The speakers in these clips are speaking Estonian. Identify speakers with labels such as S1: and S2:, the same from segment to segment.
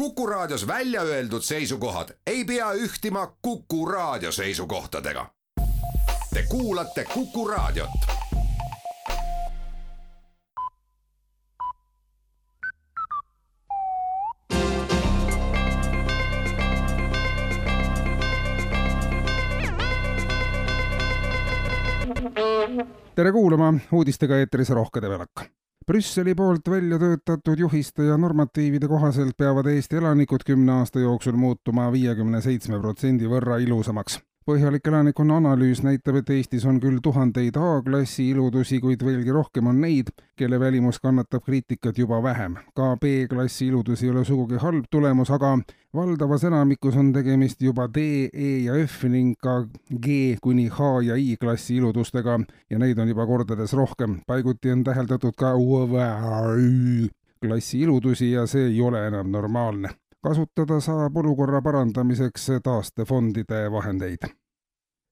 S1: Kuku Raadios välja öeldud seisukohad ei pea ühtima Kuku Raadio seisukohtadega. Te kuulate Kuku Raadiot.
S2: tere kuulama, uudistega eetris Rohke Debelak. Brüsseli poolt välja töötatud juhiste ja normatiivide kohaselt peavad Eesti elanikud kümne aasta jooksul muutuma viiekümne seitsme protsendi võrra ilusamaks põhjalik elanikkonna analüüs näitab, et Eestis on küll tuhandeid A-klassi iludusi, kuid veelgi rohkem on neid, kelle välimus kannatab kriitikat juba vähem. ka B-klassi iludus ei ole sugugi halb tulemus, aga valdavas enamikus on tegemist juba D, E ja F ning ka G kuni H ja I klassi iludustega ja neid on juba kordades rohkem. paiguti on täheldatud ka klassi iludusi ja see ei ole enam normaalne kasutada saab olukorra parandamiseks taastefondide vahendeid.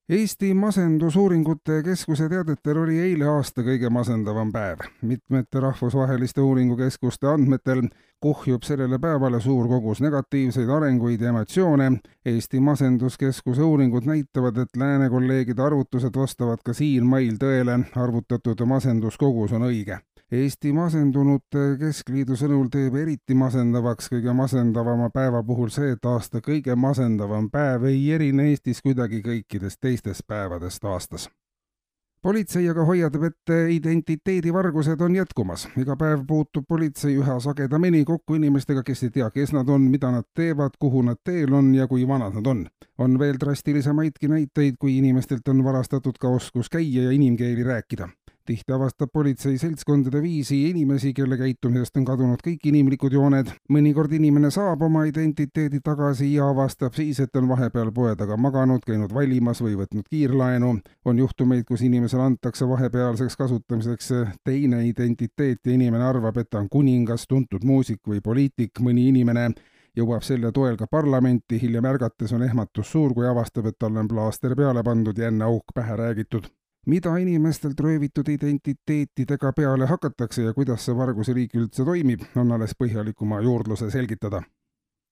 S2: Eesti Masendusuuringute Keskuse teadetel oli eile aasta kõige masendavam päev. mitmete rahvusvaheliste uuringukeskuste andmetel kuhjub sellele päevale suur kogus negatiivseid arenguid ja emotsioone. Eesti Masenduskeskuse uuringud näitavad, et lääne kolleegide arvutused vastavad ka siinmail tõele, arvutatud masenduskogus on õige Eesti Masendunute Keskliidu sõnul teeb eriti masendavaks kõige masendavama päeva puhul see, et aasta kõige masendavam päev ei erine Eestis kuidagi kõikidest teistest päevadest aastas politsei aga hoiatab, et identiteedivargused on jätkumas. iga päev puutub politsei üha sagedamini kokku inimestega, kes ei tea, kes nad on, mida nad teevad, kuhu nad teel on ja kui vanad nad on. on veel drastilisemaidki näiteid, kui inimestelt on varastatud ka oskus käia ja inimkeeli rääkida tihti avastab politsei seltskondade viisi inimesi, kelle käitumisest on kadunud kõik inimlikud jooned. mõnikord inimene saab oma identiteedi tagasi ja avastab siis, et on vahepeal poe taga maganud, käinud valimas või võtnud kiirlaenu. on juhtumeid, kus inimesele antakse vahepealseks kasutamiseks teine identiteet ja inimene arvab, et ta on kuningas, tuntud muusik või poliitik, mõni inimene jõuab selle toel ka parlamenti, hiljem ärgates on ehmatus suur, kui avastab, et talle on plaaster peale pandud ja enne auk pähe räägitud mida inimestelt röövitud identiteetidega peale hakatakse ja kuidas see vargusriik üldse toimib, on alles põhjalikuma juurdluse selgitada.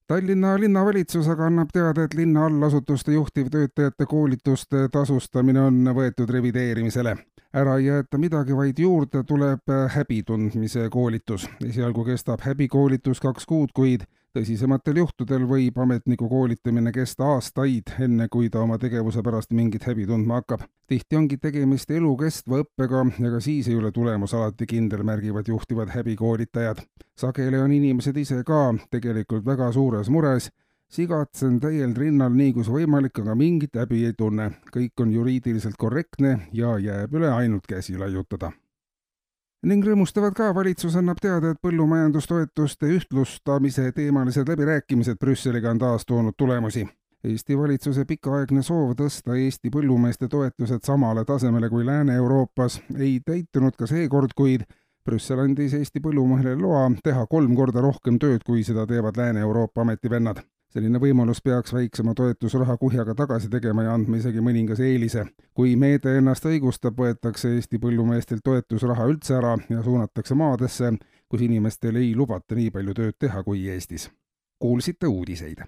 S2: Tallinna linnavalitsus aga annab teada, et linna allasutuste juhtivtöötajate koolituste tasustamine on võetud revideerimisele. ära ei jäeta midagi, vaid juurde tuleb häbi tundmise koolitus. esialgu kestab häbikoolitus kaks kuud, kuid tõsisematel juhtudel võib ametniku koolitamine kesta aastaid, enne kui ta oma tegevuse pärast mingit häbi tundma hakkab. tihti ongi tegemist elukestva õppega ja ka siis ei ole tulemus alati kindel, märgivad juhtivad häbikoolitajad. sageli on inimesed ise ka tegelikult väga suures mures sigatsen täiel rinnal nii kus võimalik, aga mingit häbi ei tunne. kõik on juriidiliselt korrektne ja jääb üle ainult käsi laiutada ning rõõmustavad ka, valitsus annab teada, et põllumajandustoetuste ühtlustamise teemalised läbirääkimised Brüsseliga on taas toonud tulemusi. Eesti valitsuse pikaaegne soov tõsta Eesti põllumeeste toetused samale tasemele kui Lääne-Euroopas ei täitunud ka seekord, kuid Brüssel andis Eesti põllumehele loa teha kolm korda rohkem tööd, kui seda teevad Lääne-Euroopa ametivennad selline võimalus peaks väiksema toetusraha kuhjaga tagasi tegema ja andma isegi mõningase eelise. kui meede ennast õigustab, võetakse Eesti põllumeestelt toetusraha üldse ära ja suunatakse maadesse, kus inimestel ei lubata nii palju tööd teha kui Eestis. kuulsite uudiseid